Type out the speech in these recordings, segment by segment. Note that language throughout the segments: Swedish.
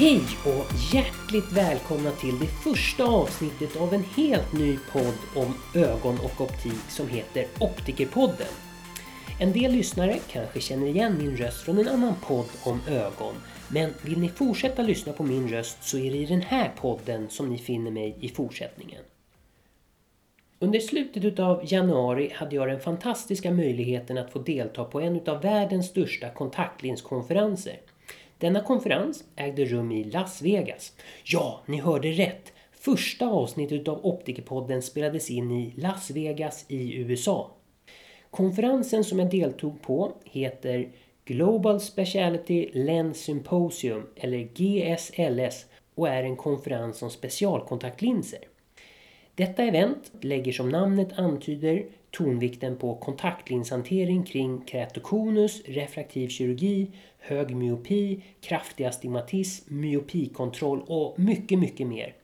Hej och hjärtligt välkomna till det första avsnittet av en helt ny podd om ögon och optik som heter Optikerpodden. En del lyssnare kanske känner igen min röst från en annan podd om ögon. Men vill ni fortsätta lyssna på min röst så är det i den här podden som ni finner mig i fortsättningen. Under slutet av januari hade jag den fantastiska möjligheten att få delta på en av världens största kontaktlinskonferenser. Denna konferens ägde rum i Las Vegas. Ja, ni hörde rätt! Första avsnittet av Optikerpodden spelades in i Las Vegas i USA. Konferensen som jag deltog på heter Global Speciality Lens Symposium eller GSLS och är en konferens om specialkontaktlinser. Detta event lägger som namnet antyder tonvikten på kontaktlinshantering kring keratokonus, refraktiv kirurgi, hög myopi, kraftig astigmatism, myopikontroll och mycket, mycket mer.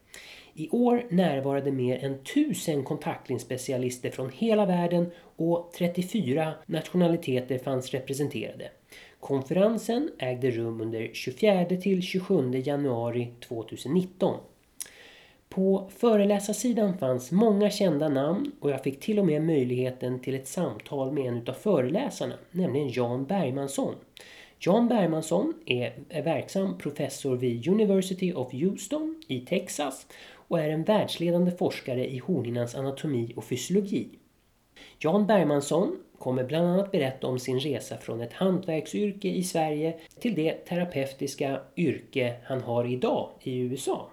I år närvarade mer än 1000 kontaktlinsspecialister från hela världen och 34 nationaliteter fanns representerade. Konferensen ägde rum under 24 till 27 januari 2019. På föreläsarsidan fanns många kända namn och jag fick till och med möjligheten till ett samtal med en av föreläsarna, nämligen Jan Bergmansson. Jan Bergmansson är verksam professor vid University of Houston i Texas och är en världsledande forskare i hornhinnans anatomi och fysiologi. Jan Bergmansson kommer bland annat berätta om sin resa från ett hantverksyrke i Sverige till det terapeutiska yrke han har idag i USA.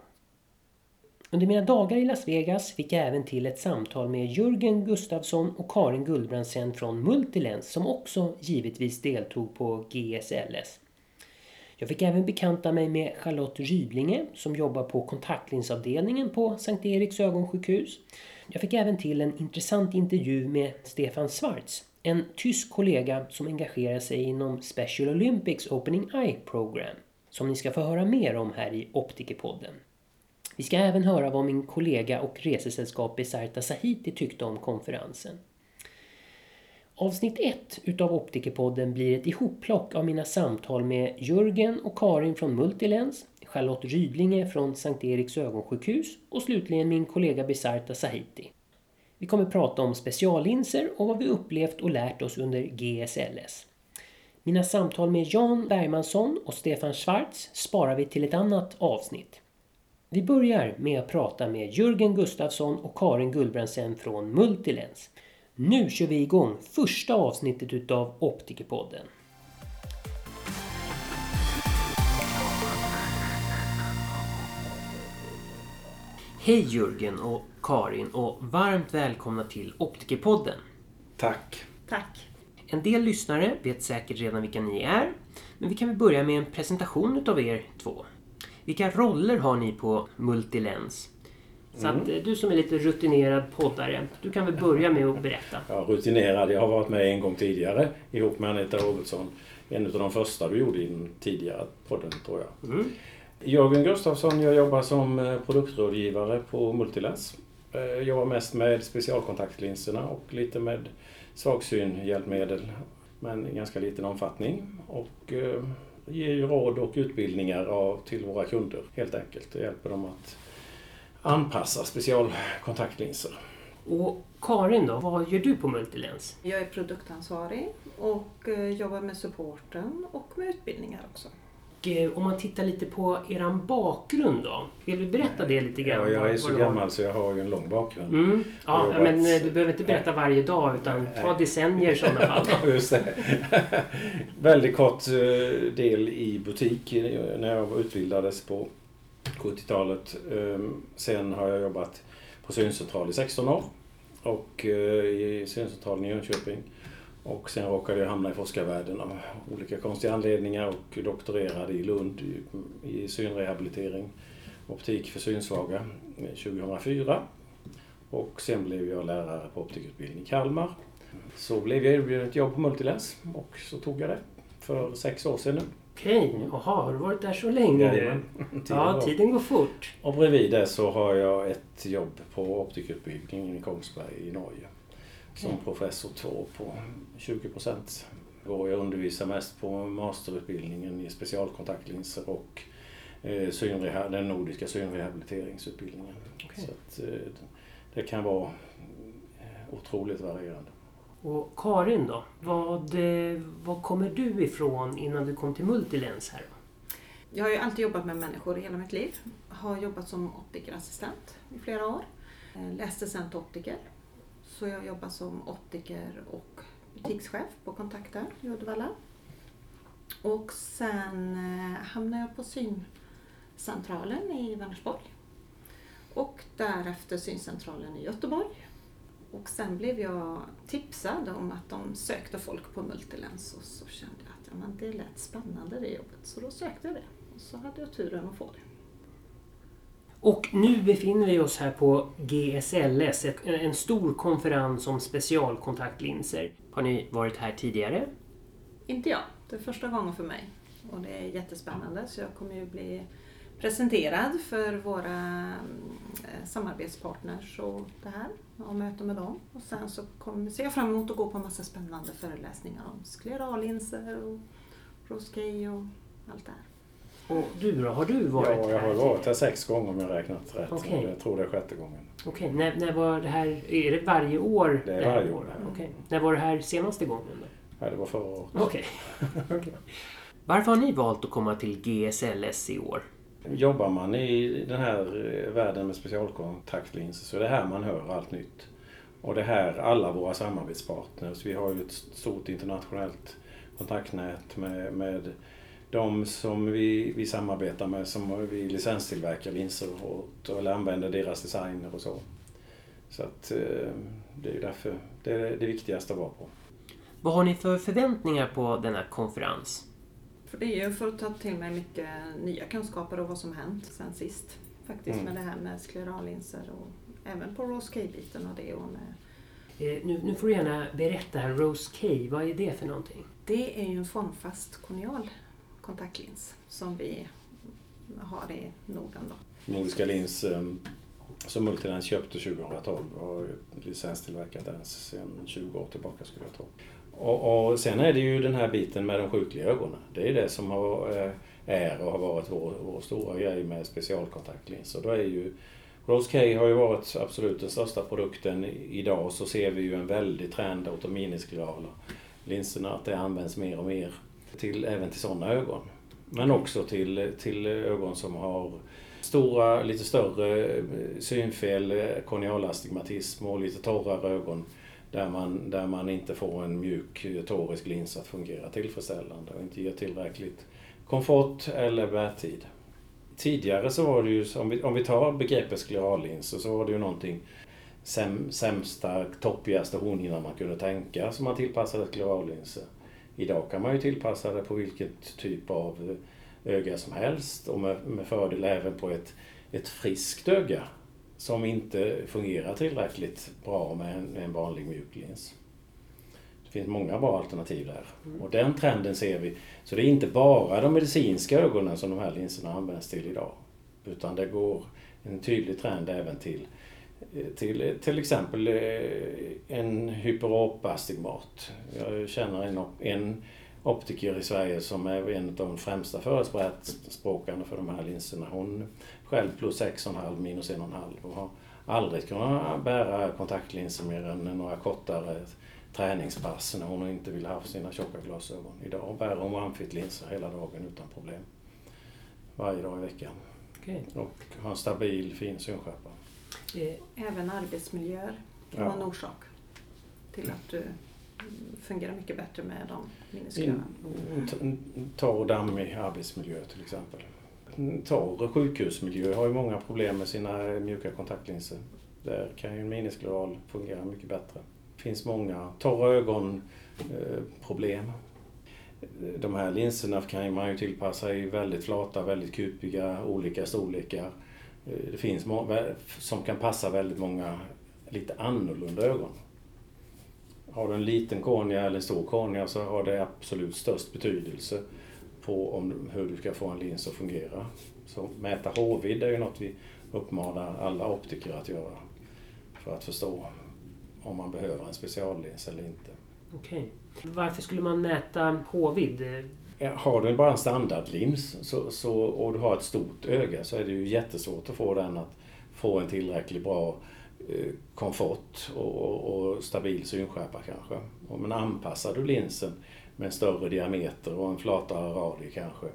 Under mina dagar i Las Vegas fick jag även till ett samtal med Jörgen Gustafsson och Karin Gullbrandsen från Multilens som också givetvis deltog på GSLS. Jag fick även bekanta mig med Charlotte Rydlinge som jobbar på kontaktlinsavdelningen på Sankt Eriks ögonsjukhus. Jag fick även till en intressant intervju med Stefan Schwarz, en tysk kollega som engagerar sig inom Special Olympics Opening Eye Program, som ni ska få höra mer om här i Optikerpodden. Vi ska även höra vad min kollega och resesällskap Besarta Sahiti tyckte om konferensen. Avsnitt 1 utav Optikerpodden blir ett ihopplock av mina samtal med Jörgen och Karin från Multilens, Charlotte Rydlinge från Sankt Eriks ögonsjukhus och slutligen min kollega Besarta Sahiti. Vi kommer prata om speciallinser och vad vi upplevt och lärt oss under GSLS. Mina samtal med Jan Bergmansson och Stefan Schwarz sparar vi till ett annat avsnitt. Vi börjar med att prata med Jörgen Gustafsson och Karin Gullbrandsen från Multilens. Nu kör vi igång första avsnittet utav Optikerpodden. Hej Jörgen och Karin och varmt välkomna till Optikerpodden. Tack. Tack. En del lyssnare vet säkert redan vilka ni är, men vi kan väl börja med en presentation utav er två. Vilka roller har ni på Multilens? Så att eh, du som är lite rutinerad poddare, du kan väl börja med att berätta. Ja, rutinerad. Jag har varit med en gång tidigare ihop med Anita Robertsson. En av de första du gjorde i den tidigare podden, tror jag. Mm. Jörgen Gustafsson, jag jobbar som eh, produktrådgivare på Multilens. Eh, Jag jobbar mest med specialkontaktlinserna och lite med svagsynhjälpmedel, men i ganska liten omfattning. Och ger ju råd och utbildningar av, till våra kunder helt enkelt. och hjälper dem att anpassa specialkontaktlinser. Och Karin då, vad gör du på Multilens? Jag är produktansvarig och eh, jobbar med supporten och med utbildningar också. Eh, om man tittar lite på eran bakgrund då? Vill du berätta det lite grann? Ja, jag är så gammal så jag har ju en lång bakgrund. Mm. Ja, har men jobbat- eh, du behöver inte berätta varje dag utan ta decennier i sådana fall. Just det. Väldigt kort eh, del i butik när jag utbildades på 70-talet. Ehm, Sen har jag jobbat på syncentral i 16 år och i syncentralen i Jönköping. Och sen råkade jag hamna i forskarvärlden av olika konstiga anledningar och doktorerade i Lund i- i synrehabilitering, optik för synsvaga eh, 2004. Och sen blev jag lärare på optikutbildning i Kalmar. Så blev jag erbjuden ett jobb på Multilens och så tog jag det för sex år sedan nu. Okej, jaha, har du varit där så länge? Jajamän. Ja, tiden går fort. Och bredvid det så har jag ett jobb på optikutbildningen i Kongsberg i Norge. Som professor 2 på 20 procent. Och jag undervisar mest på masterutbildningen i specialkontaktlinser och eh, den nordiska synrehabiliteringsutbildningen. Okej. Så att, eh, det kan vara eh, otroligt varierande. Och Karin då? Vad, vad kommer du ifrån innan du kom till Multilens här? Jag har ju alltid jobbat med människor i hela mitt liv. Har jobbat som optikerassistent i flera år. Läste sen till optiker. Så jag jobbar som optiker och butikschef på Kontakter i Uddevalla. Och sen eh, hamnade jag på syncentralen i Vänersborg. Och därefter syncentralen i Göteborg. Och sen blev jag tipsad om att de sökte folk på Multilens och så kände jag att ja, men det lät spännande det jobbet. Så då sökte jag det. Och så hade jag turen att få det. Och nu befinner vi oss här på GSLS, en stor konferens om specialkontaktlinser. Har ni varit här tidigare? Inte jag. Det är första gången för mig. Och det är jättespännande så jag kommer ju bli presenterad för våra eh, samarbetspartners och det här och möte med dem. Och sen så kommer, ser jag fram emot att gå på en massa spännande föreläsningar om sklerallinser och Rosquet och allt det här. Och du då? Har du varit Ja, jag har här? varit här sex gånger om jag räknat rätt. Okej. Jag tror det är sjätte gången. Okej, när, när var det här? Är det varje år? Det är här varje år. Okej. När var det här senaste gången? Då? Ja, det var förra året. Okej. Okej. Varför har ni valt att komma till GSLS i år? Jobbar man i den här eh, världen med specialkontaktlinser så är det här man hör allt nytt. Och det är här alla våra samarbetspartners, vi har ju ett stort internationellt kontaktnät med, med de som vi, vi samarbetar med som vi licenstillverkar linser åt eller använder deras designer och så. Så att eh, det är därför det är det viktigaste att vara på. Vad har ni för förväntningar på denna konferens? För det är ju för att ta till mig mycket nya kunskaper och vad som hänt sen sist. Faktiskt Mm. med det här med sklerallinser och även på Rosquet-biten och det och med Eh, nu, nu får du gärna berätta här, Rose K, vad är det för någonting? Det är ju en formfast konial kontaktlins som vi har i Norden. Då. Nordiska Lins ehm, som Multilens köpte 2012 och har licenstillverkat den sedan 20 år tillbaka skulle jag tro. Och, och sen är det ju den här biten med de sjukliga ögonen. Det är det som har, eh, är och har varit vår, vår stora grej med specialkontaktlinser. Då är ju Rose K har ju varit absolut den största produkten. Idag så ser vi ju en väldig trend åt de miniskrala linserna, att det används mer och mer till, även till sådana ögon. Men också till, till ögon som har stora, lite större eh, synfel, eh, kornealastigmatism och lite torrare ögon där man, där man inte får en mjuk torisk lins att fungera tillfredsställande och inte ger tillräckligt komfort eller bärtid. Tidigare så var det ju, om vi, om vi tar begreppet sklerallinser, så var det ju någonting säm, sämsta, toppigaste hornhinnan man kunde tänka som man tillpassade sklerallinser. Idag kan man ju tillpassa det på vilket typ av öga som helst och med, med fördel även på ett, ett friskt öga som inte fungerar tillräckligt bra med en, en vanlig mjuk lins. Det finns många bra alternativ där. Och den trenden ser vi. Så det är inte bara de medicinska ögonen som de här linserna används till idag. Utan det går en tydlig trend även till till, till exempel eh, en hyperopastigmat. Jag känner en, en optiker i Sverige som är en av de främsta förespråkarna för de här linserna. Hon själv plus 6,5 minus 1,5 och har aldrig kunnat bära kontaktlinser mer än några kortare träningspass när hon inte vill ha sina tjocka glasögon. Idag bär hon amfitlinser hela dagen utan problem. Varje dag i veckan. Okej. Och har en stabil fin synskärpa. Eh, Även arbetsmiljöer kan Ja. vara en orsak till att du fungerar mycket bättre med de minnesklövarna. En t- en torr och dammig arbetsmiljö till exempel. Torr sjukhusmiljö har ju många problem med sina mjuka kontaktlinser. Där kan ju en miniskleral fungera mycket bättre. Det finns många torra ögon eh. De här linserna kan man ju tillpassa i väldigt flata, väldigt kupiga, olika storlekar. Eh, det finns som kan passa väldigt många lite annorlunda ögon. Har du en liten kornea eller en stor kornea så har det absolut störst betydelse på om, hur du ska få en lins att fungera. Så mäta hårvidd är ju något vi uppmanar alla optiker att göra för att förstå om man behöver en speciallins eller inte. Okej. Varför skulle man mäta hårvidd? Eh, har du bara en standardlins så, så, och du har ett stort öga så är det ju jättesvårt att få den att få en tillräckligt bra eh, komfort och, och, och stabil synskärpa kanske. Men anpassar du linsen med en större diameter och en flatare radie kanske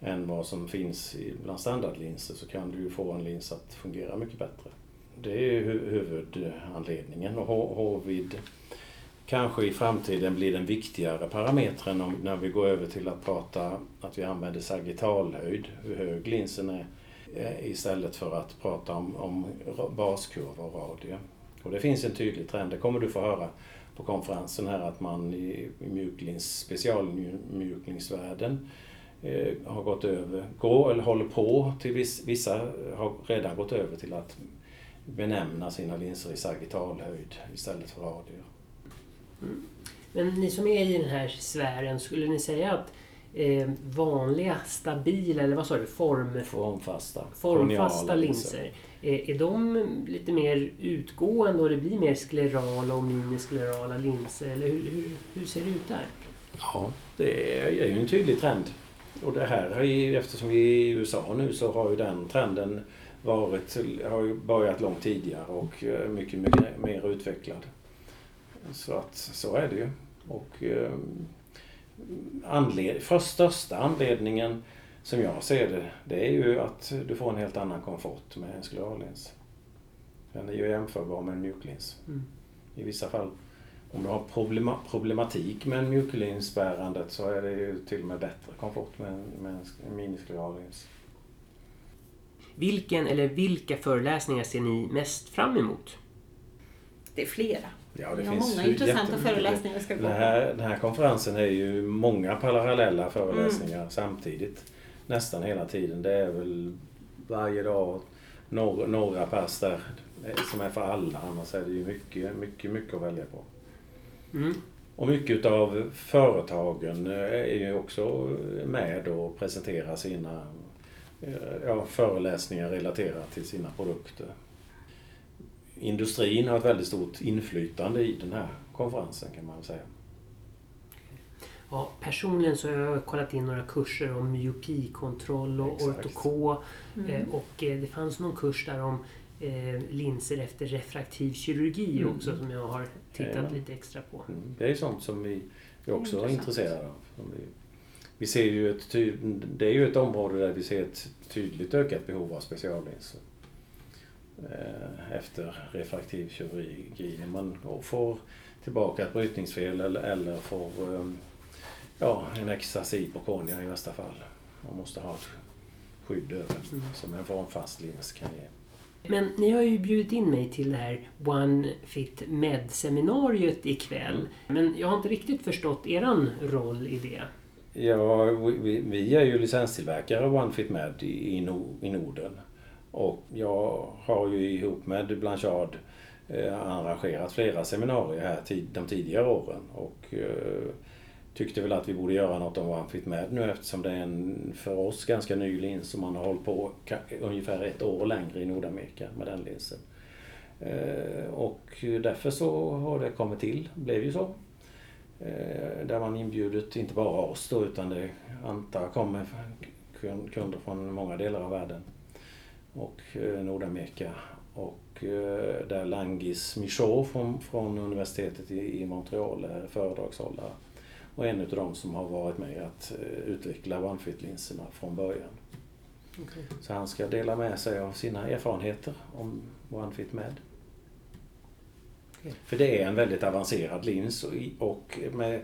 än vad som finns bland standardlinser så kan du ju få en lins att fungera mycket bättre. Det är huvudanledningen. Och HVID kanske i framtiden blir den viktigare parametern när vi går över till att prata att vi använder sagittalhöjd, hur hög linsen är, eh, istället för att prata om, om baskurva och radie. Och det finns en tydlig trend, det kommer du få höra på konferensen här, att man i, mjuklins, specialmjukningsvärlden eh, har gått över, går eller håller på till viss, vissa har redan gått över till att benämna sina linser i sagittalhöjd istället för radier. Mm. Men ni som är i den här sfären, skulle ni säga att eh, vanliga, stabila, eller vad sa du, form, formfasta, formfasta linser, eh, är de lite mer utgående och det blir mer sklerala och minisklerala linser? Eller hur, hur, hur ser det ut där? Ja, det är ju en tydlig trend. Och det här, eftersom vi är i USA nu så har ju den trenden varit, har ju börjat långt tidigare och eh, mycket, mycket mer utvecklad. Så att så är det ju. Och eh, anled, för största anledningen som jag ser det, det är ju att du får en helt annan komfort med en sklerallins. Den är ju jämförbar med en mjuklins. Mm. I vissa fall, om du har problema, problematik med en mjuklinsbärandet så är det ju till och med bättre komfort med, med en minisklerallins. Vilken eller vilka föreläsningar ser ni mest fram emot? Det är flera. Ja, det Vi har finns många intressanta föreläsningar ska gå den här, den här konferensen är ju många parallella föreläsningar mm. samtidigt. Nästan hela tiden. Det är väl varje dag några, några pass där som är för alla. Annars är det ju mycket, mycket, mycket att välja på. Mm. Och mycket av företagen är ju också med och presenterar sina Eh, ja, föreläsningar relaterat till sina produkter. Industrin har ett väldigt stort inflytande i den här konferensen kan man säga. Ja, personligen så har jag kollat in några kurser om myopikontroll och ortoko. Mm. Eh, och eh, det fanns någon kurs där om linser efter refraktiv kirurgi mm. också som jag har tittat ja. lite extra på. Mm. Det är sånt som vi också är intresserade av vi ser ju ett det är ju ett område där vi ser ett tydligt ökat behov av speciallinser. Eh, efter refraktiv kirurgi. Man får tillbaka ett brytningsfel eller, eller får ehm, ja, en extasi på kornea i värsta fall. Man måste ha ett skydd över mm. som en formfast lins kan ge. Men ni har ju bjudit in mig till det här One Fit Med-seminariet ikväll. Men jag har inte riktigt förstått eran roll i det. Ja, vi, vi är ju licenstillverkare av OneFit Med i, i Norden. Och jag har ju ihop med Blanchard eh, arrangerat flera seminarier här de tidigare åren. Och eh, tyckte väl att vi borde göra något om One Fit Med nu eftersom det är en för oss ganska ny lins som man har hållit på ungefär ett år längre i Nordamerika med den linsen. Eh, och därför så har det kommit till, det blev ju så. Eh, där man inbjudit inte bara oss då utan det antar kommer kunder från många delar av världen och eh, Nordamerika. Och eh, där Langis Michaud från, från universitetet i, i Montreal är föredragshållare. Och en av dem som har varit med att utveckla OneFit-linserna från början. Okay. Så han ska dela med sig av sina erfarenheter om OneFit Med. För det är en väldigt avancerad lins och med,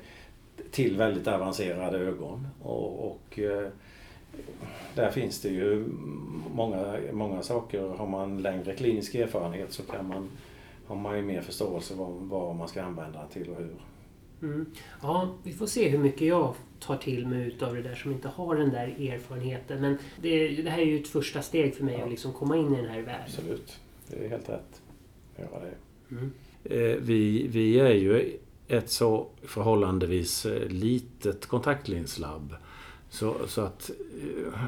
till väldigt avancerade ögon. Och, och eh, där finns det ju många, många saker. Har man längre klinisk erfarenhet så kan man, har man ju mer förståelse vad, vad man ska använda till och hur. Mm. Ja, vi får se hur mycket jag tar till mig utav det där som inte har den där erfarenheten. Men det, det här är ju ett första steg för mig ja. att liksom komma in i den här världen. Absolut, det är helt rätt att göra det. Mm. Eh, vi, vi är ju ett så förhållandevis eh, litet kontaktlinslabb. Så, så att eh,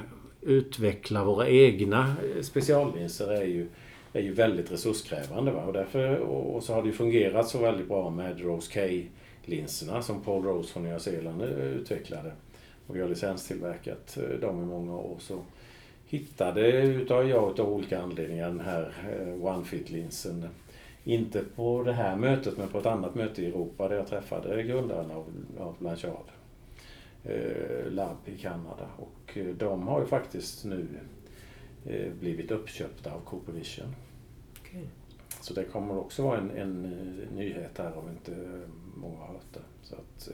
utveckla våra egna eh, speciallinser är ju, är ju väldigt resurskrävande. Va? Och, därför, och, så har det ju fungerat så väldigt bra med Rose K-linserna som Paul Rose från Nya Zeeland eh, utvecklade. och vi har licenstillverkat dem i många år. Så hittade utav jag utav olika anledningar den här One OneFit-linsen. Inte på det här mötet men på ett annat möte i Europa där jag träffade grundaren av, av Blanchard. Eh, Lab i Kanada. Och eh, de har ju faktiskt nu eh, blivit uppköpta av Cooper Vision. Okej. Så det kommer också vara en, en nyhet här om inte många har hört det. Så att,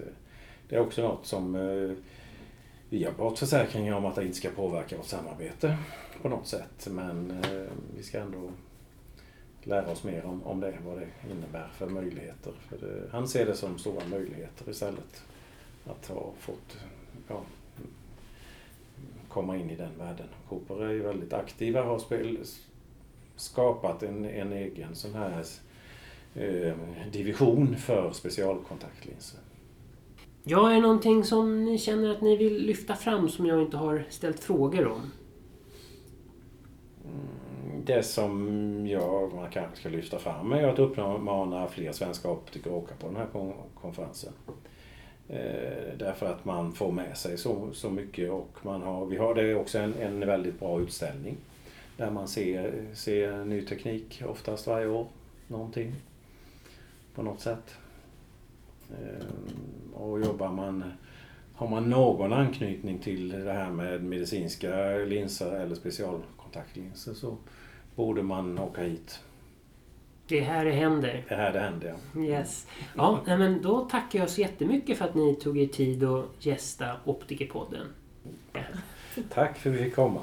det är också något som vi har fått försäkringar om att det inte ska påverka vårt samarbete på något sätt. Men vi ska ändå lära oss mer om, om det, vad det innebär för möjligheter. För det, han ser det som stora möjligheter istället. Att ha fått ja, komma in i den världen. Cooper är ju väldigt aktiva, har spel, skapat en, en egen sån här eh, division för specialkontaktlinser. Ja, är det någonting som ni känner att ni vill lyfta fram som jag inte har ställt frågor om? Det som jag man kanske ska lyfta fram är att uppmana fler svenska optiker att åka på den här kon- konferensen. Eh, därför att man får med sig så, så mycket och man har, vi har det också en, en väldigt bra utställning. Där man ser, ser ny teknik oftast varje år. Någonting. På något sätt. Eh, och jobbar man har man någon anknytning till det här med medicinska linser eller specialkontaktlinser så borde man åka hit. Det är här det händer. Det är här det händer. ja. Yes. Ja, nej, men då tackar jag så jättemycket för att ni tog er tid att gästa Optikerpodden. Tack för att vi fick komma.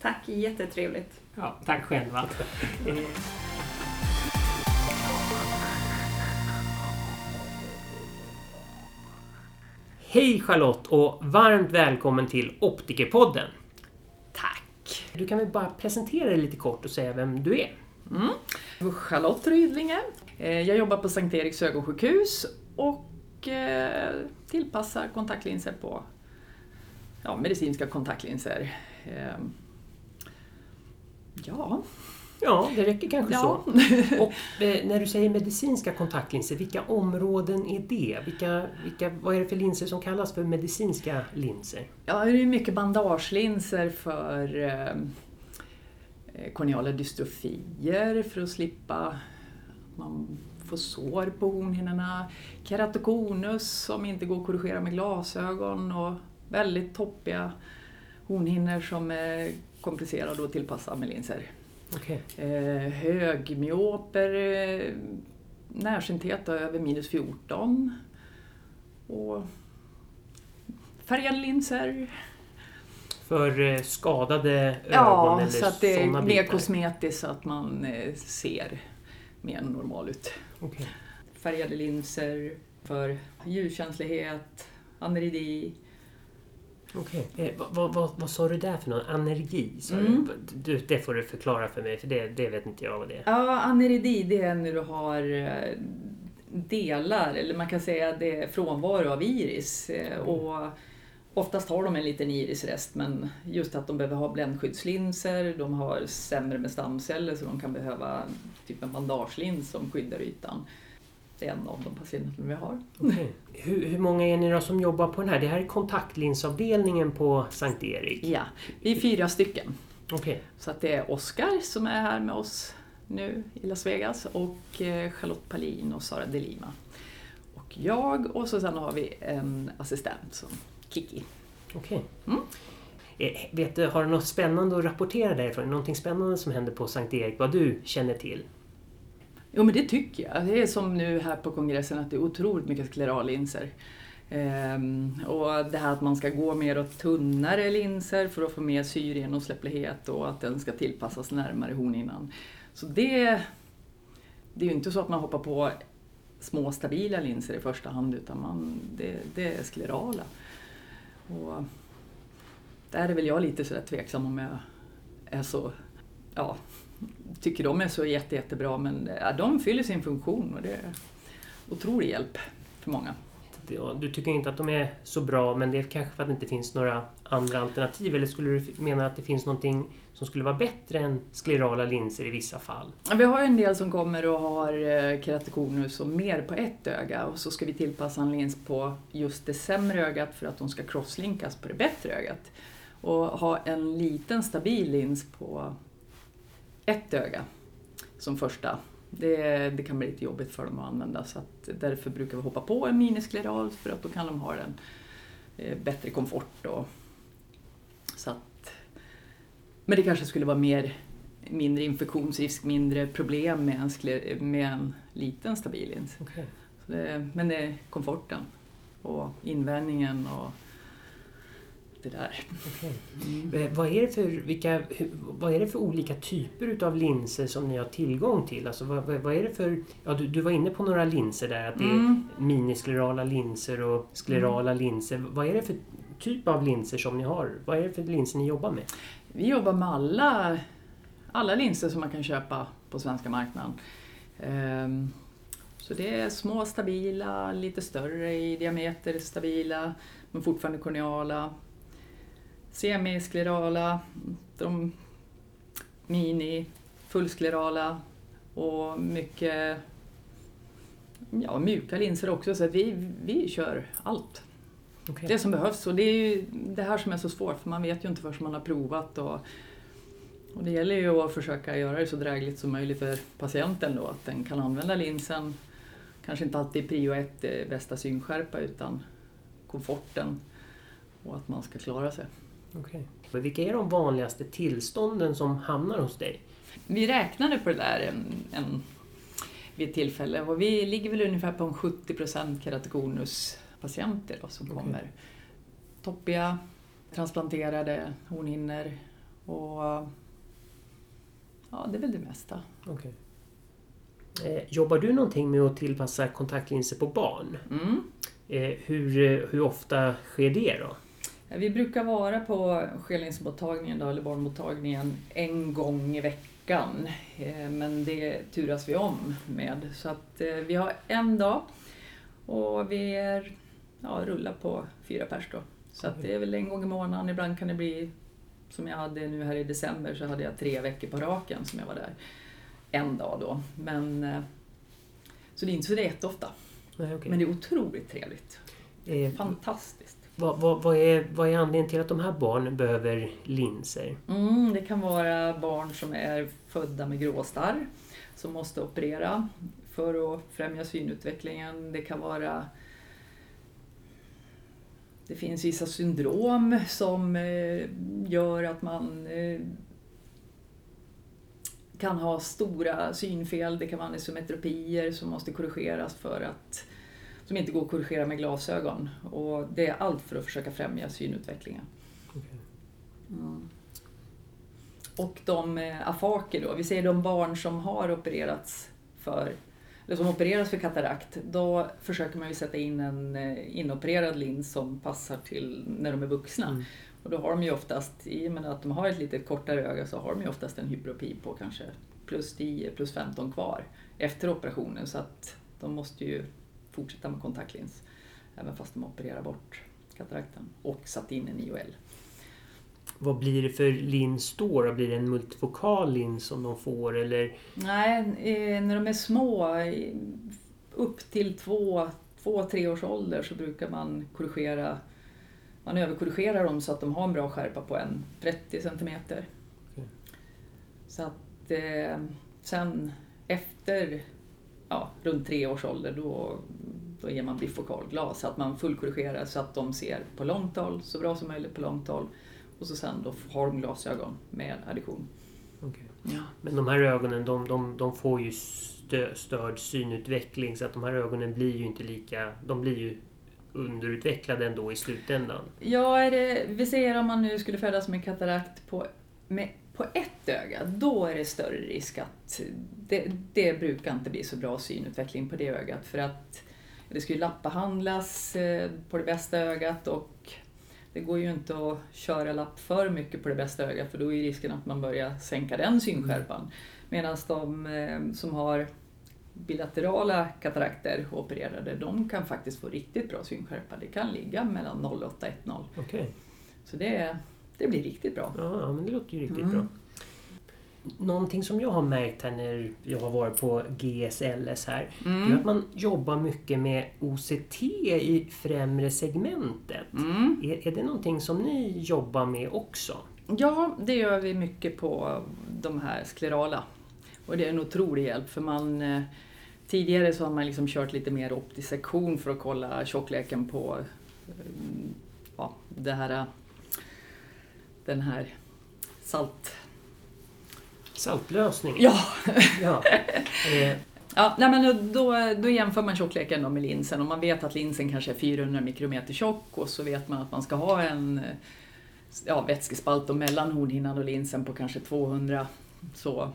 Tack, jättetrevligt. Ja, tack själva. Hej Charlotte och varmt välkommen till Optikerpodden. Tack! Du kan väl bara presentera dig lite kort och säga vem du är? Charlotte Rydlinge. Eh, Jag jobbar på Sankt Eriks ögonsjukhus och eh, tillpassar kontaktlinser på ja, medicinska kontaktlinser. Eh, Ja, Ja, det räcker kanske ja. så. Och eh, när du säger medicinska kontaktlinser, vilka områden är det? Vilka, vilka, vad är det för linser som kallas för medicinska linser? ja det är mycket bandagelinser för eh, korneala dystrofier för att slippa man får sår på hornhinnorna. Keratokonus som inte går att korrigera med glasögon och väldigt toppiga hornhinnor som är komplicerade att tillpassa med linser. Okej. Eh, högmyoper, eh, närsynthet över minus 14. Och färgade linser. För eh, skadade ögon Ja, eller så att det är mer kosmetiskt så att man eh, ser mer normal ut. Okej. Färgade linser för ljuskänslighet, aneridi. Okej. Eh, vad, vad, vad, sa du där för någon? Anergi? Sa Mm. du? Det får du förklara för mig, för det, det vet inte jag vad det är. Ja, aneridi det är när du har eh, delar, eller man kan säga det är frånvaro av iris. Eh, Och oftast har de en liten irisrest men just att de behöver ha bländsskyddslinser, de har sämre med stamceller så de kan behöva typ en bandagelins som skyddar ytan. Det är en av de patienterna vi har. Okej. Hur, hur många är ni då som jobbar på den här? Det här är kontaktlinsavdelningen på Sankt Erik. Ja, vi är fyra stycken. Okej. Så att det är Oskar som är här med oss nu i Las Vegas och eh, Charlotte Palin och Sara Delima. Och jag och så sen har vi en assistent som Kiki. Okej. Mm. Eh, Vet du, har du något spännande att rapportera därifrån? Någonting spännande som händer på Sankt Erik, vad du känner till? Jo men det tycker jag. Det är som nu här på kongressen att det är otroligt mycket sklerallinser. Ehm, och det här att man ska gå mer åt tunnare linser för att få mer syregenomsläpplighet och att den ska tillpassas närmare hornhinnan. Så det, det är ju inte så att man hoppar på små stabila linser i första hand utan man, det, det är sklerala. Och där är väl jag lite sådär tveksam om jag är så, ja, tycker de är så jätte, jättebra men ja, de fyller sin funktion och det är otrolig hjälp för många. ja, du tycker inte att de är så bra men det är kanske för att det inte finns några andra alternativ? Eller skulle du mena att det finns någonting som skulle vara bättre än sklerala linser i vissa fall? Vi har ju en del som kommer och har eh, keratokonus och mer på ett öga och så ska vi tillpassa en lins på just det sämre ögat för att de ska crosslinkas på det bättre ögat. Och ha en liten stabil lins på ett öga som första. Det, det kan bli lite jobbigt för dem att använda så att därför brukar vi hoppa på en miniskleral för att då kan de ha den eh, bättre komfort. Och, men det kanske skulle vara mer mindre infektionsrisk, mindre problem med en, skler, med en liten stabil lins. Okay. Det, men det är komforten och invändningen och det där. Okay. Eh, Vad, är det för, vilka, vad är det för olika typer utav linser som ni har tillgång till? Alltså vad, vad, är det för, ja, du, du var inne på några linser där, att det är Mm. minisklerala linser och sklerala linser. Vad är det för typ av linser som ni har? Vad är det för linser ni jobbar med? Vi jobbar med alla, alla linser som man kan köpa på svenska marknaden. Ehm, så det är små stabila, lite större i diameter stabila, men fortfarande korneala. Semisklerala, de mini, fullsklerala och mycket ja, mjuka linser också. Så vi, vi kör allt. Okej. Det som behövs. Och det är ju det här som är så svårt, för man vet ju inte förrän man har provat. Och, och det gäller ju att försöka göra det så drägligt som möjligt för patienten då, att den kan använda linsen. Kanske inte alltid prio ett bästa synskärpa, utan komforten och att man ska klara sig. Okej. Men Vilka är de vanligaste tillstånden som hamnar hos dig? Vi räknade på det där en, en, vid ett tillfälle och vi ligger väl ungefär på en 70 keratokonuspatienter då, som Okej. kommer. Toppiga, transplanterade hornhinnor och ja, det är väl det mesta. Okej. Eh, jobbar du någonting med att tillpassa kontaktlinser på barn? Mm. Eh, hur, hur ofta sker det då? Vi brukar vara på skellingsmottagningen då, eller barnmottagningen en gång i veckan. Eh, Men det turas vi om med. Så att eh, vi har en dag och vi är, ja, rullar på fyra pers då. Så att det är väl en gång i månaden. Ibland kan det bli, som jag hade nu här i december, så hade jag tre veckor på raken som jag var där. En dag då. Men, eh, så det är inte så jätteofta. Nej, okej. Men det är otroligt trevligt. Eh, Fantastiskt. vad, vad, vad, är, vad är anledningen till att de här barnen behöver linser? Mm, det kan vara barn som är födda med gråstarr som måste operera för att främja synutvecklingen. Det kan vara det finns vissa syndrom som eh, gör att man eh, kan ha stora synfel. Det kan vara anisometropier som måste korrigeras för att som inte går att korrigera med glasögon. Och det är allt för att försöka främja synutvecklingen. Mm. Och de eh, afaker då, vi säger de barn som har opererats för som opereras för katarakt, då försöker man ju sätta in en eh, inopererad lins som passar till när de är vuxna. Mm. Och då har de ju oftast, i och med att de har ett lite kortare öga, så har de ju oftast en hyperopi på kanske plus 10, plus 15 kvar efter operationen. Så att de måste ju fortsätta med kontaktlins, även fast de opererar bort katarakten och satt in en IOL. Vad blir det för lins då? Blir det en multifokal lins som de får eller? Nej, eh, när de är små, eh, upp till två, två tre års ålder så brukar man korrigera, man överkorrigerar dem så att de har en bra skärpa på en 30 centimeter. Okej. Så att eh, sen efter ja, runt tre års ålder då, då ger man bifokalglas så att man fullkorrigerar så att de ser på långt håll, så bra som möjligt på långt håll. Och så sen då har de glasögon med addition. Okej. Ja. Men de här ögonen de, de, de får ju stö, störd synutveckling så att de här ögonen blir ju inte lika... De blir ju underutvecklade ändå i slutändan. Ja, det, vi säger om man nu skulle födas med katarakt på, med, på ett öga, då är det större risk att det, det brukar inte bli så bra synutveckling på det ögat för att det ska ju lappbehandlas eh, på det bästa ögat och det går ju inte att köra lapp för mycket på det bästa ögat för då är risken att man börjar sänka den synskärpan. Medan de eh, som har bilaterala katarakter opererade, de kan faktiskt få riktigt bra synskärpa. Det kan ligga mellan 0,8 och 1,0. Okej. Så det, det blir riktigt bra. Ja, ja, men det låter ju riktigt Mm. bra. Någonting som jag har märkt här när jag har varit på GSLS här, det är Mm. att man jobbar mycket med OCT i främre segmentet. Mm. Är, är det någonting som ni jobbar med också? Ja, det gör vi mycket på de här sklerala. Och det är en otrolig hjälp för man eh, Tidigare så har man liksom kört lite mer optisk sektion för att kolla tjockleken på eh, ja, det här, eh, den här salt... Saltlösning? Ja, ja. Eh, Ja, nej men då, då jämför man tjockleken med linsen och man vet att linsen kanske är 400 mikrometer tjock och så vet man att man ska ha en eh, ja, vätskespalt då mellan hornhinnan och linsen på kanske 200. Så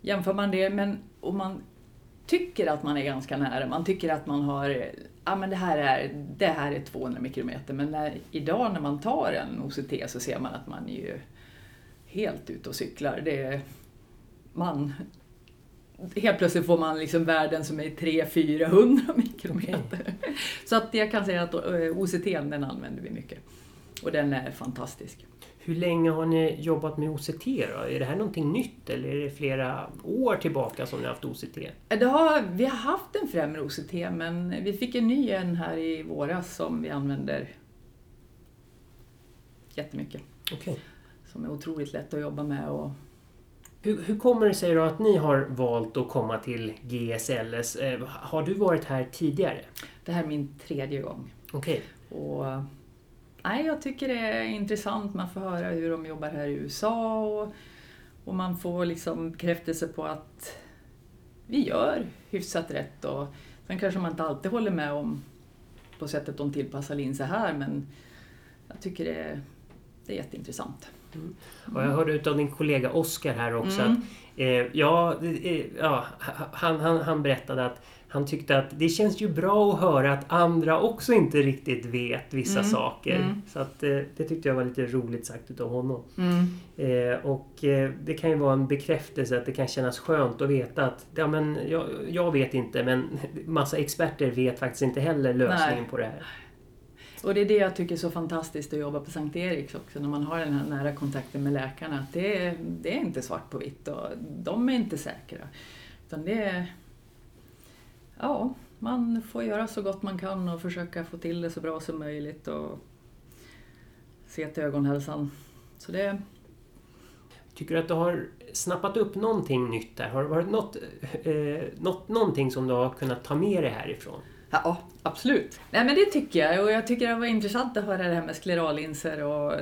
jämför man det, men om man tycker att man är ganska nära, man tycker att man har, ja men det här är, det här är 200 mikrometer, men när, idag när man tar en OCT så ser man att man är ju helt ute och cyklar. Det är, man helt plötsligt får man liksom värden som är 300-400 mikrometer. Så att jag kan säga att eh, OCT den använder vi mycket. Och den är fantastisk. hur länge har ni jobbat med OCT då? Är det här någonting nytt eller är det flera år tillbaka som ni har haft OCT? Det har, vi har haft en främre OCT men vi fick en ny en här i våras som vi använder jättemycket. Okej. Som är otroligt lätt att jobba med. Och, Hur, hur kommer det sig då att ni har valt att komma till GSLS? Eh, har du varit här tidigare? det här är min tredje gång. Okej. Och, nej, jag tycker det är intressant. Man får höra hur de jobbar här i USA och, och man får liksom bekräftelse på att vi gör hyfsat rätt. Och, sen kanske man inte alltid håller med om på sättet de tillpassar linser här men jag tycker det är, det är jätteintressant. Och jag hörde utav din kollega Oskar här också Mm. att eh, ja, eh, ja, han, han, han berättade att han tyckte att det känns ju bra att höra att andra också inte riktigt vet vissa Mm, saker. mm. Så att, eh, det tyckte jag var lite roligt sagt utav honom. Mm. Eh, och eh, det kan ju vara en bekräftelse att det kan kännas skönt att veta att ja, men jag, jag vet inte men massa experter vet faktiskt inte heller lösningen Nej. på det här. Och det är det jag tycker är så fantastiskt att jobba på Sankt Eriks också, när man har den här nära kontakten med läkarna. Att det, är, det är inte svart på vitt och de är inte säkra. Utan det är... Ja, man får göra så gott man kan och försöka få till det så bra som möjligt och se till ögonhälsan. Så det... Tycker du att du har snappat upp någonting nytt där? Har det varit något, eh, något, någonting som du har kunnat ta med dig härifrån? Ja, absolut. Nej men det tycker jag och jag tycker det var intressant att höra det här med sklerallinser och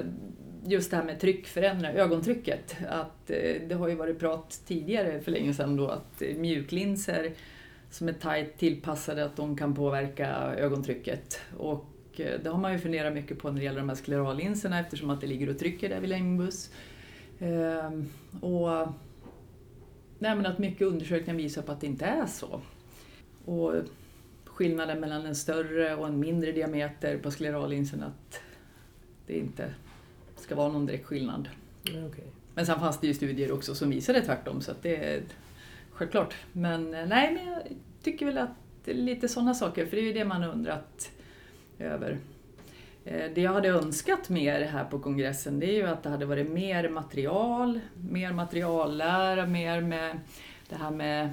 just det här med tryckförändra, ögontrycket. Att eh, det har ju varit prat tidigare för länge sedan då att eh, mjuklinser som är tajt tillpassade att de kan påverka ögontrycket. Och eh, det har man ju funderat mycket på när det gäller de här sklerallinserna eftersom att det ligger och trycker där vid längdbuss. Ehm, och nej, men att mycket undersökningar visar på att det inte är så. Och skillnaden mellan en större och en mindre diameter på sklerallinsen att det inte ska vara någon direkt skillnad. Ja, okej. Men sen fanns det ju studier också som visade tvärtom så att det är självklart. Men eh, nej, men jag tycker väl att det är lite sådana saker för det är ju det man undrat över. Eh, Det jag hade önskat mer här på kongressen det är ju att det hade varit mer material, mer materiallära, mer med det här med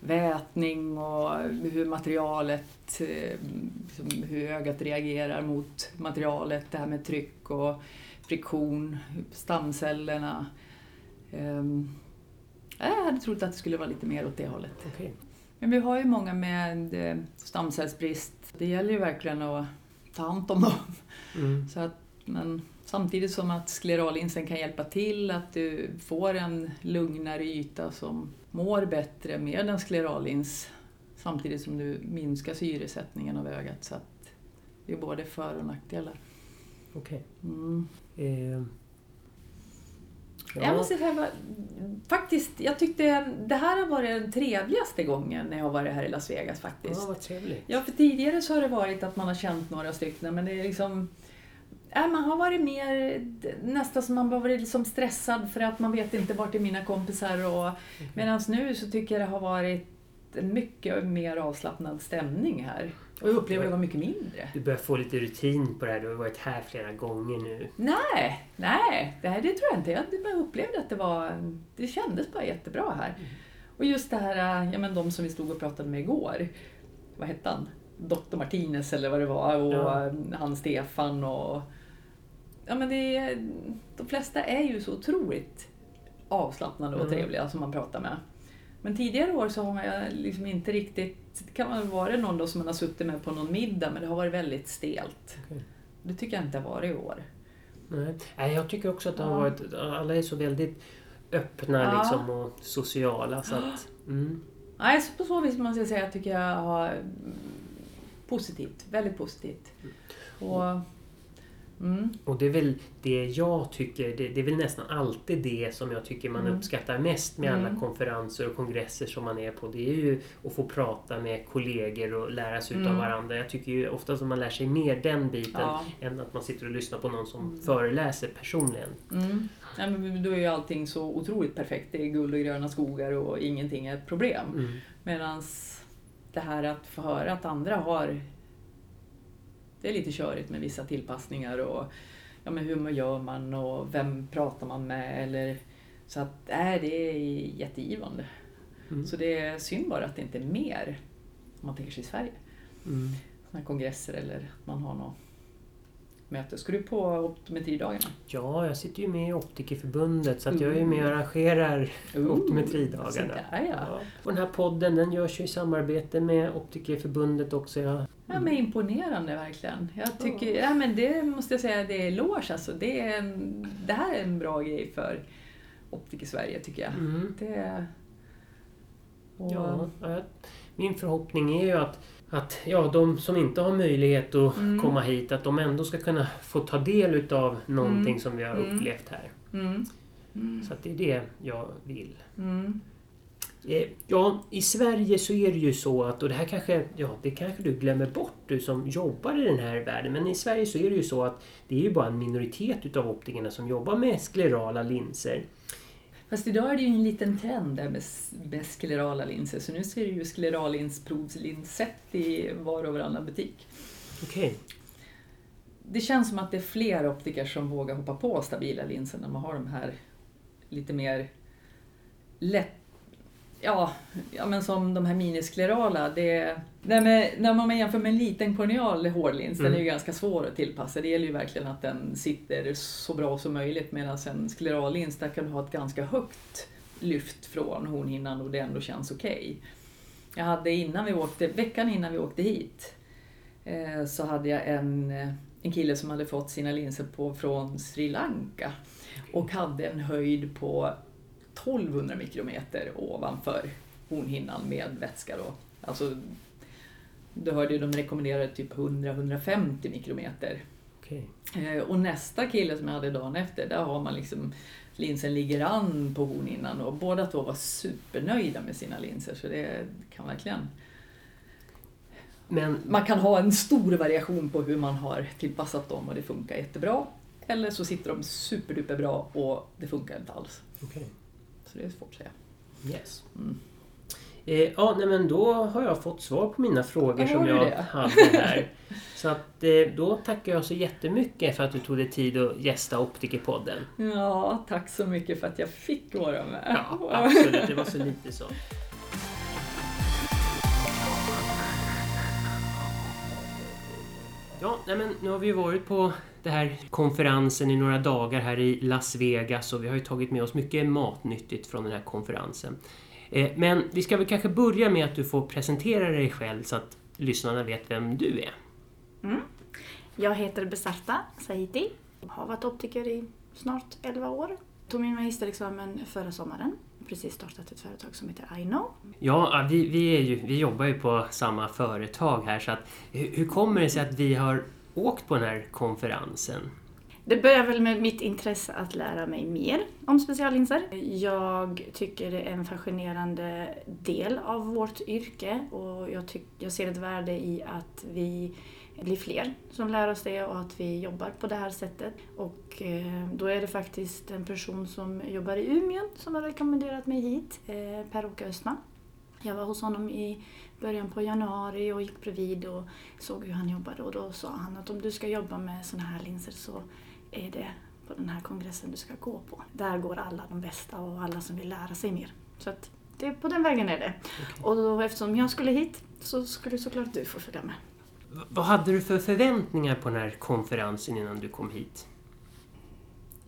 vätning och hur materialet, eh, liksom hur ögat reagerar mot materialet, det här med tryck och friktion, stamcellerna. Ehm, Jag hade trott att det skulle vara lite mer åt det hållet. Okej. Men vi har ju många med eh, stamcellsbrist. Det gäller ju verkligen att ta hand om dem. Mm. Så att, men samtidigt som att sklerallinsen kan hjälpa till, att du får en lugnare yta som mår bättre med en sklerallins samtidigt som du minskar syresättningen av ögat. Så att det är både för och nackdelar. Okej. Mm. Eh, Jag måste säga, faktiskt, jag tyckte det här har varit den trevligaste gången när jag har varit här i Las Vegas faktiskt. Ja, vad trevligt. Ja, för tidigare så har det varit att man har känt några stycken, men det är liksom... äh, man har varit mer, nästan som man har varit liksom stressad för att man vet inte vart är mina kompisar. Och, Medan nu så tycker jag det har varit en mycket mer avslappnad stämning här. Och jag upplever det var mycket mindre. Du börjar få lite rutin på det här. Du har varit här flera gånger nu. Nej, nej, det, här, det tror jag inte. Jag bara upplevde att det var, det kändes bara jättebra här. Och just det här, ja men de som vi stod och pratade med igår. Vad hette han? Dr. Martinez eller vad det var och Ja. han Stefan och... Ja men det är, de flesta är ju så otroligt avslappnade och Mm. trevliga som man pratar med. Men tidigare år så har jag liksom inte riktigt... Det kan väl vara någon då som man har suttit med på någon middag men det har varit väldigt stelt. Okej. Det tycker jag inte har varit i år. Nej. Jag tycker också att det har varit... Alla är så väldigt öppna Ja. liksom och sociala så att... Mm. Nej, så på så vis måste jag säga tycker jag har mm, positivt. Väldigt positivt. Och, mm, Och det är väl det jag tycker, det, det är väl nästan alltid det som jag tycker man Mm. uppskattar mest med alla Mm. konferenser och kongresser som man är på. Det är ju att få prata med kollegor och lära sig utav Mm. varandra. Jag tycker ju ofta som man lär sig mer den biten ja, än att man sitter och lyssnar på någon som Mm. föreläser personligen. Nej, men då är ju allting så otroligt perfekt. Det är guld och gröna skogar och ingenting är ett problem. Medan det här att få höra att andra har... Det är lite körigt med vissa tillpassningar och ja, men hur gör man och vem pratar man med? Eller, så att, nej, det är jättegivande. Mm. Så det är synd bara att det inte är mer, om man tänker sig i Sverige, Mm. såna kongresser eller att man har något möte. Ska du på optometridagarna? Ja, jag sitter ju med i Optikerförbundet så att jag är ju Mm. med och arrangerar Ooh, optometridagarna. där, ja. Ja. Och den här podden den görs ju i samarbete med Optikerförbundet också. Jag, Ja, men imponerande verkligen. Jag tycker, ja. men det måste jag säga, det är eloge alltså. Det, är en, det här är en bra grej för Optiker-Sverige tycker jag. mm. Det, och, Ja, min förhoppning är ju att, att ja, de som inte har möjlighet att Mm. komma hit, att de ändå ska kunna få ta del utav någonting Mm. som vi har Mm. upplevt här. Mm. Mm. Så det är det jag vill. Eh, Ja, i Sverige så är det ju så att, och det här kanske, ja, det kanske du glömmer bort du som jobbar i den här världen, men i Sverige så är det ju så att det är ju bara en minoritet utav optikerna som jobbar med sklerala linser. Fast idag är det ju en liten trend där med, med sklerala linser. Så nu ser du ju skleralinsprovslinssätt i var och varannan butik. Okej. Det känns som att det är fler optiker som vågar hoppa på stabila linser när man har de här lite mer lätt Ja, ja men som de här minisklerala. Det, nej, men, när man jämför med en liten korneal hårdlins, den är ju Mm. ganska svår att tillpassa. Det gäller ju verkligen att den sitter så bra som möjligt medan en sklerallins, där kan du ha ett ganska högt lyft från hornhinnan och det ändå känns okej. Jag hade innan vi åkte, veckan innan vi åkte hit, eh, så hade jag en, en kille som hade fått sina linser på, från Sri Lanka och hade en höjd på 1200 mikrometer ovanför hornhinnan med vätska. Då. Alltså, du hörde ju de rekommenderade typ 100-150 mikrometer. okej. Eh, och nästa kille som jag hade dagen efter, där har man liksom linsen ligger an på hornhinnan och båda två var supernöjda med sina linser. Så det kan verkligen... Men Man kan ha en stor variation på hur man har tillpassat dem och det funkar jättebra. Eller så sitter de superduper bra och det funkar inte alls. okej. Så det är svårt att säga. Yes. Mm. Eh, ja, nej, men då har jag fått svar på mina frågor Ja, som jag det? hade här. Så att eh, då tackar jag så jättemycket för att du tog dig tid att gästa Optikerpodden. Ja, tack så mycket för att jag fick vara med. Ja, absolut. Det var så lite så. Ja, nej men nu har vi varit på den här konferensen i några dagar här i Las Vegas och vi har ju tagit med oss mycket matnyttigt från den här konferensen. Eh, Men vi ska väl kanske börja med att du får presentera dig själv så att lyssnarna vet vem du är. Jag heter Besarta Sahiti. Har varit optiker i snart 11 år. Tog min magisterexamen förra sommaren. Precis startat ett företag som heter iKnow. Ja, vi, vi, ju, vi jobbar ju på samma företag här så att hur, hur kommer det sig att vi har åkt på den här konferensen? Det börjar väl med mitt intresse att lära mig mer om speciallinser. Jag tycker det är en fascinerande del av vårt yrke och jag, tyck, jag ser ett värde i att vi blir fler som lär oss det och att vi jobbar på det här sättet. Och eh, då är det faktiskt en person som jobbar i Umeå som har rekommenderat mig hit, eh, Per-Åke Östman. Jag var hos honom i början på januari och gick bredvid och såg hur han jobbade och då sa han att om du ska jobba med sådana här linser så är det på den här kongressen du ska gå på. Där går alla de bästa och alla som vill lära sig mer. Så att det, på den vägen är det. Och då, eftersom jag skulle hit så skulle såklart du få följa med. Vad hade du för förväntningar på den här konferensen innan du kom hit?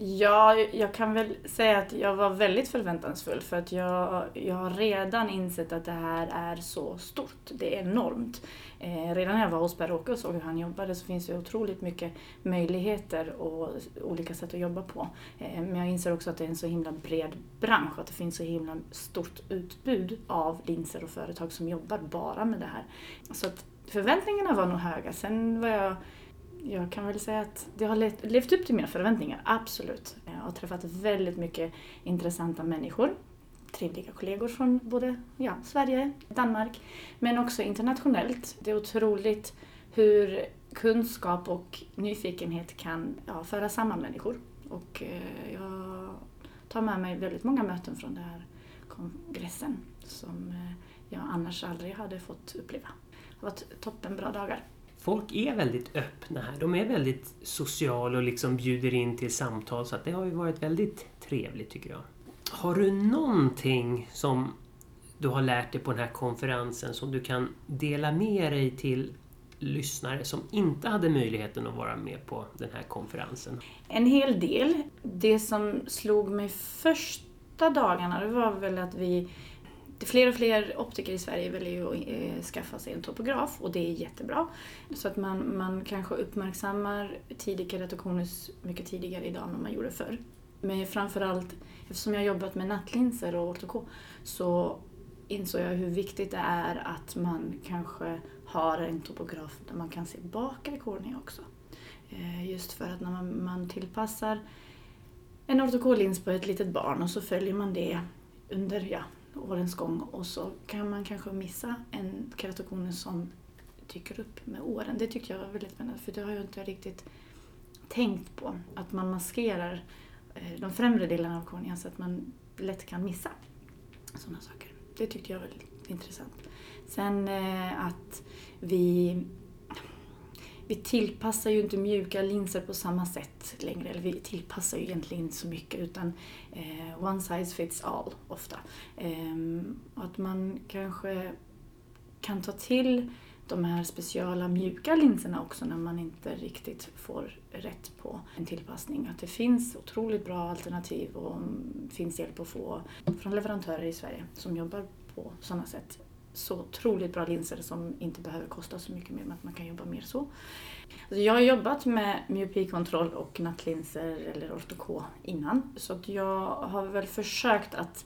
Ja, jag kan väl säga att jag var väldigt förväntansfull för att jag, jag har redan insett att det här är så stort. Det är enormt. Eh, redan när jag var hos Per-Åke och såg hur han jobbade så finns det otroligt mycket möjligheter och olika sätt att jobba på. Eh, men jag inser också att det är en så himla bred bransch och att det finns så himla stort utbud av linser och företag som jobbar bara med det här. Så att förväntningarna var nog höga. Sen var jag jag kan väl säga att det har levt, levt upp till mina förväntningar, absolut. Jag har träffat väldigt mycket intressanta människor. Trevliga kollegor från både ja, Sverige, Danmark, men också internationellt. Det är otroligt hur kunskap och nyfikenhet kan ja, föra samman människor. Och eh, jag tar med mig väldigt många möten från den här kongressen som eh, jag annars aldrig hade fått uppleva. Det har varit toppenbra dagar. Folk är väldigt öppna här. De är väldigt sociala och liksom bjuder in till samtal. Så att det har ju varit väldigt trevligt tycker jag. Har du någonting som du har lärt dig på den här konferensen som du kan dela med dig till lyssnare som inte hade möjligheten att vara med på den här konferensen? En hel del. Det som slog mig första dagarna det var väl att vi det fler och fler optiker i Sverige väljer ju att eh, skaffa sig en topograf och det är jättebra. Så att man, man kanske uppmärksammar tidig keratokonus mycket tidigare idag än man gjorde förr. Men framförallt, eftersom jag har jobbat med nattlinser och ortoko, så insåg jag hur viktigt det är att man kanske har en topograf där man kan se bakre kornea också. Eh, just för att när man, man tillpassar en ortokolins på ett litet barn och så följer man det under ja, årens gång och så kan man kanske missa en keratokonus som dyker upp med åren. Det tyckte jag var väldigt spännande för det har jag inte riktigt tänkt på. Att man maskerar eh, de främre delarna av kornean så att man lätt kan missa sådana saker. Det tyckte jag var väldigt intressant. Sen eh, att vi vi tillpassar ju inte mjuka linser på samma sätt längre. Eller vi tillpassar ju egentligen inte så mycket utan eh, one size fits all ofta. Eh, att man kanske kan ta till de här speciala mjuka linserna också när man inte riktigt får rätt på en tillpassning. Att det finns otroligt bra alternativ och finns hjälp att få från leverantörer i Sverige som jobbar på sådana sätt. Så otroligt bra linser som inte behöver kosta så mycket mer men att man kan jobba mer så. Alltså jag har jobbat med myopikontroll och nattlinser eller ortoko innan. Så att jag har väl försökt att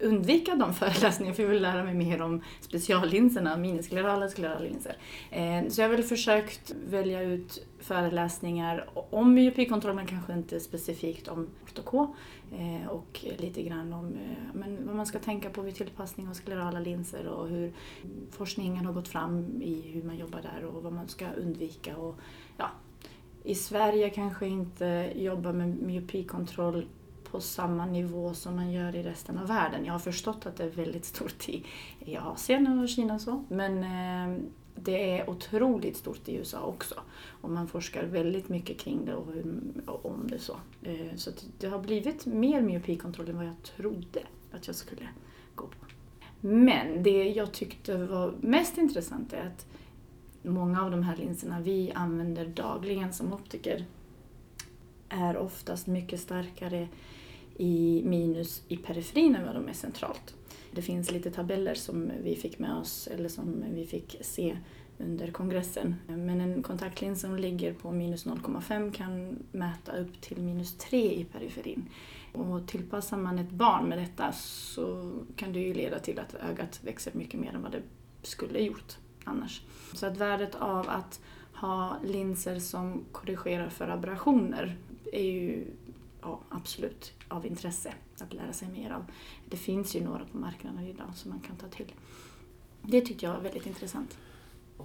undvika de föreläsningarna för jag vill lära mig mer om speciallinserna, minisklerala sklerala linser. Eh, så jag har väl försökt välja ut föreläsningar om myopikontroll men kanske inte specifikt om ortoko. Eh, Och lite grann om eh, men vad man ska tänka på vid tillpassning av sklerala linser och hur forskningen har gått fram i hur man jobbar där och vad man ska undvika. Och, ja, I Sverige kanske inte jobbar med myopikontroll på samma nivå som man gör i resten av världen. Jag har förstått att det är väldigt stort i, i Asien och Kina och så. Men eh, det är otroligt stort i USA också. Och man forskar väldigt mycket kring det och, hur, och om det så. Eh, så det har blivit mer myopikontroll än vad jag trodde att jag skulle gå på. Men det jag tyckte var mest intressant är att många av de här linserna vi använder dagligen som optiker är oftast mycket starkare i minus i periferin än vad de är centralt. Det finns lite tabeller som vi fick med oss, eller som vi fick se under kongressen. Men en kontaktlins som ligger på minus 0,5 kan mäta upp till minus 3 i periferin. Och tillpassar man ett barn med detta så kan det ju leda till att ögat växer mycket mer än vad det skulle gjort annars. Så att värdet av att ha linser som korrigerar för aberrationer är ju ja, absolut av intresse att lära sig mer av. Det finns ju några på marknaden idag som man kan ta till. Det tyckte jag var väldigt intressant.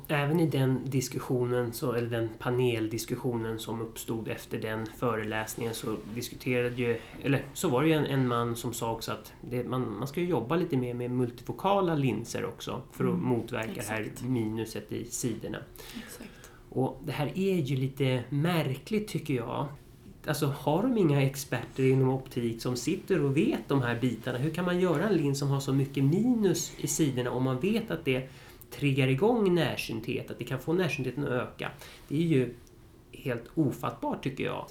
Även i den diskussionen, så, eller den paneldiskussionen som uppstod efter den föreläsningen så diskuterade ju, eller så var det ju en, en man som sa också att det, man, man ska jobba lite mer med multifokala linser också för att Mm, motverka det exakt. här minuset i sidorna. Exakt. Och det här är ju lite märkligt tycker jag. Alltså har de inga experter inom optik som sitter och vet de här bitarna? Hur kan man göra en lins som har så mycket minus i sidorna om man vet att det triggar igång närsynthet, att det kan få närsyntheten att öka? Det är ju helt ofattbart tycker jag.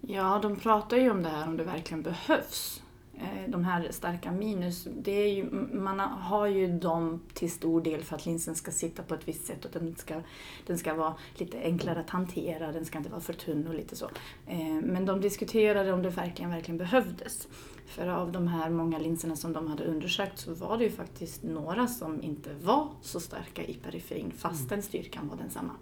Ja, de pratar ju om det här om det verkligen behövs. Eh, De här starka minus, det är ju, man har ju dem till stor del för att linsen ska sitta på ett visst sätt och den ska, den ska vara lite enklare att hantera, den ska inte vara för tunn och lite så. Eh, Men de diskuterade om det verkligen, verkligen behövdes. För av de här många linserna som de hade undersökt så var det ju faktiskt några som inte var så starka i periferin fastän styrkan var densamma.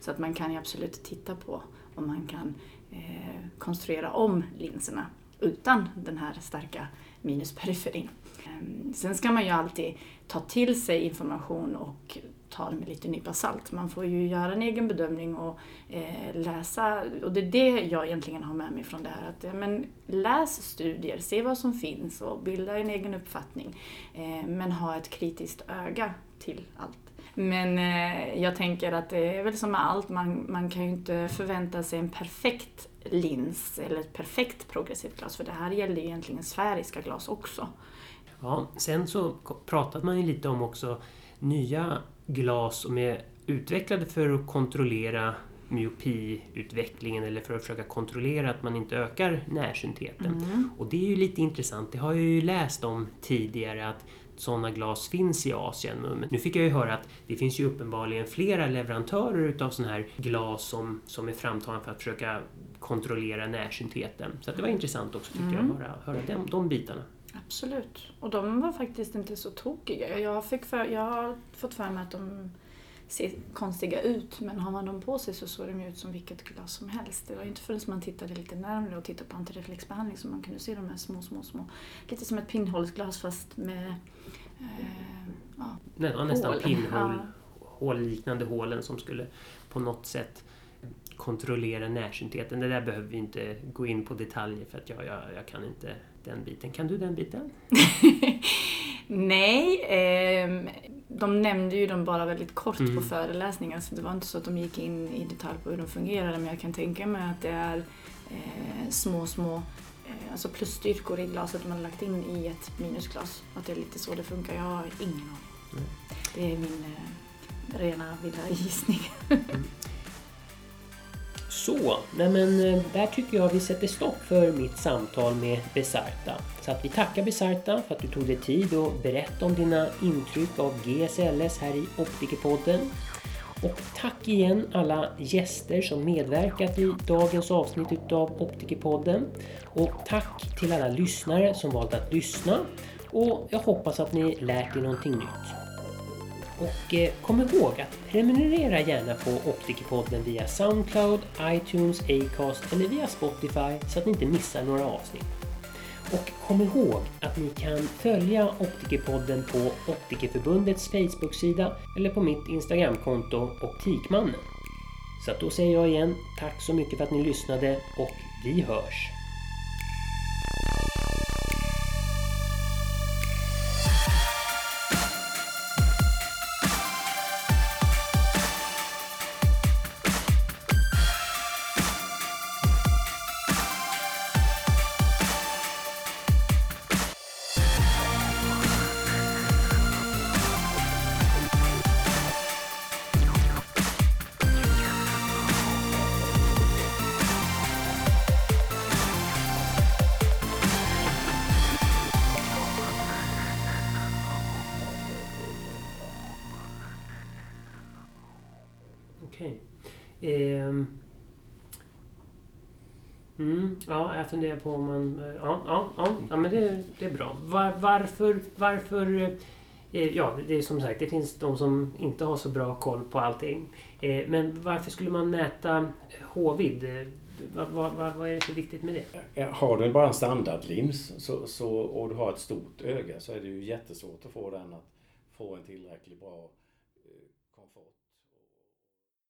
Så att man kan ju absolut titta på om man kan eh, konstruera om linserna utan den här starka minusperiferin. Ehm, sen ska man ju alltid ta till sig information och ta det med lite nypa salt. Man får ju göra en egen bedömning och eh, läsa, och det är det jag egentligen har med mig från det här. Att, eh, men läs studier, se vad som finns och bilda en egen uppfattning. Eh, men ha ett kritiskt öga till allt. Men eh, jag tänker att det är väl som med allt, man, man kan ju inte förvänta sig en perfekt lins eller ett perfekt progressivt glas, för det här gäller ju egentligen sfäriska glas också. Ja, sen så pratade man ju lite om också nya glas som är utvecklade för att kontrollera myopiutvecklingen eller för att försöka kontrollera att man inte ökar närsyntheten. Och det är ju lite intressant, det har jag ju läst om tidigare att sådana glas finns i Asien. Men nu fick jag ju höra att det finns ju uppenbarligen flera leverantörer utav sådana här glas som, som är framtagna för att försöka kontrollera närsyntheten. Så att det var intressant också tycker jag att höra, höra de, de bitarna. Absolut. Och de var faktiskt inte så tokiga. Jag, fick för, jag har fått för mig att de ser konstiga ut, men har man dem på sig så såg de ut som vilket glas som helst. Det var inte förrän man tittade lite närmare och tittade på antireflexbehandling som man kunde se de här små, små, små, lite som ett pinnhålsglas fast med eh, ja, Nä, ja, nästan Hål. pinnhål, Ja. hålliknande hålen som skulle på något sätt kontrollera närsyntheten. Det där behöver vi inte gå in på detaljer för att jag, jag, jag kan inte den biten. Kan du den biten? Nej, ehm, de nämnde ju dem bara väldigt kort Mm. på föreläsningen så det var inte så att de gick in i detalj på hur de fungerade men jag kan tänka mig att det är eh, små, små eh, alltså plusstyrkor i glaset man lagt in i ett minusglas. Att det är lite så det funkar. Jag har ingen aning. Nej. Det är min eh, rena vilda gissning. Så, nej men eh, där tycker jag vi sätter stopp för mitt samtal med Besarta. Så att vi tackar Besarta för att du tog dig tid att berätta om dina intryck av GSLS här i Optikerpodden. Och tack igen alla gäster som medverkat i dagens avsnitt utav Optikerpodden. Och tack till alla lyssnare som valt att lyssna. Och jag hoppas att ni lärt er någonting nytt. Och eh, kom ihåg att prenumerera gärna på Optikerpodden via Soundcloud, iTunes, Acast eller via Spotify så att ni inte missar några avsnitt. Och kom ihåg att ni kan följa Optikerpodden på Optikerförbundets Facebook-sida eller på mitt Instagramkonto Optikmannen. Så att då säger jag igen tack så mycket för att ni lyssnade och vi hörs! Funderar på om man... Eh, ja, ja, ja, ja men det, det är bra. Var, varför... varför eh, ja, det är som sagt, det finns de som inte har så bra koll på allting. Eh, men varför skulle man mäta H-vidd? Vad, vad, vad, är det för viktigt med det? Har du bara en standardlims så, så, och du har ett stort öga så är det ju jättesvårt att få den att få en tillräckligt bra